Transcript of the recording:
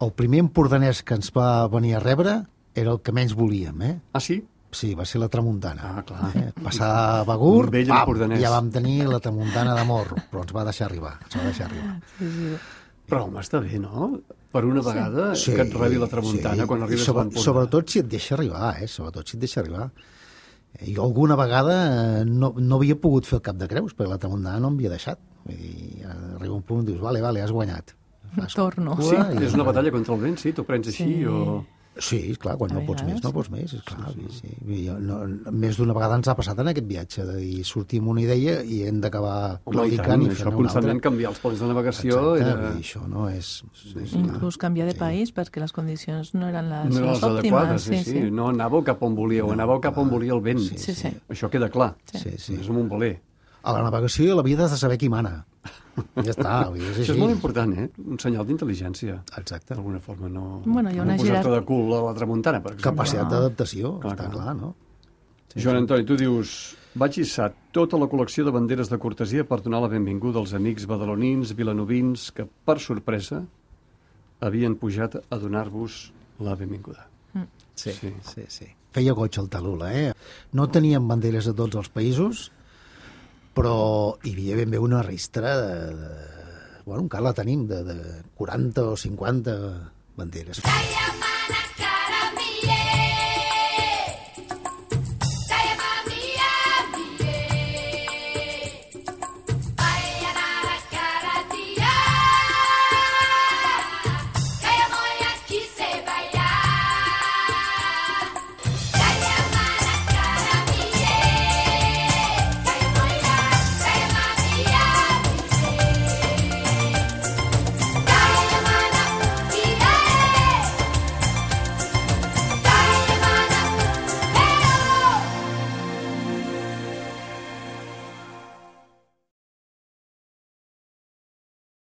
el primer empordanès que ens va venir a rebre era el que menys volíem, eh? Ah, sí? Sí, va ser la tramuntana. Ah, clar. Eh? Passar a Begur, Un vell pam, ja vam tenir la tramuntana d'amor, però ens va deixar arribar, ens va deixar arribar. Sí, sí. Però, home, està bé, no? Per una vegada que et rebi la tramuntana quan arribes Sobre, a l'Empordà. Sobretot si et deixa arribar, eh? Sobretot si et deixa arribar. Jo alguna vegada eh, no, no havia pogut fer el cap de creus, perquè la tramuntana no em havia deixat. Vull dir, arriba un punt i dius, vale, vale, has guanyat. Fas Torno. cua Sí, i- és una batalla contra el vent, sí, t'ho prens així Sí. o... Sí, clar, quan A no pots vegades. més, no pots més, és clar. Sí, sí. Vull dir, No, més d'una vegada ens ha passat en aquest viatge, de dir, sortim una idea i hem d'acabar i tant, claudicant i, això fer-ne una constantment altra. canviar els plans de navegació Exacte, era... dir, això no és... és Inclús canviar de país perquè les condicions no eren les, no eren les les òptimes. adequades, sí, sí, No anàveu cap on volíeu, anàveu cap on volia el vent. Sí, Sí, sí. Això queda clar. Sí, sí. És un voler. A la navegació i a la vida has de saber qui mana. Ja està, vull dir, és Això així. és molt important, eh? Un senyal d'intel·ligència. Exacte. D'alguna forma, no... Bueno, hi ha no una posar-te jerarquia- de cul a la tramuntana, per exemple. Capacitat d'adaptació, Clar, està clar. clar, no? Joan Antoni, tu dius... Vaig hissar tota la col·lecció de banderes de cortesia per donar la benvinguda als amics badalonins, vilanovins, que, per sorpresa, havien pujat a donar-vos la benvinguda. Sí, Sí. sí, sí. sí. Feia goig el Talula, eh? No teníem banderes de tots els països, però hi havia ben bé una ristra de... de bueno, encara la tenim, de, de 40 o 50 banderes. Calla,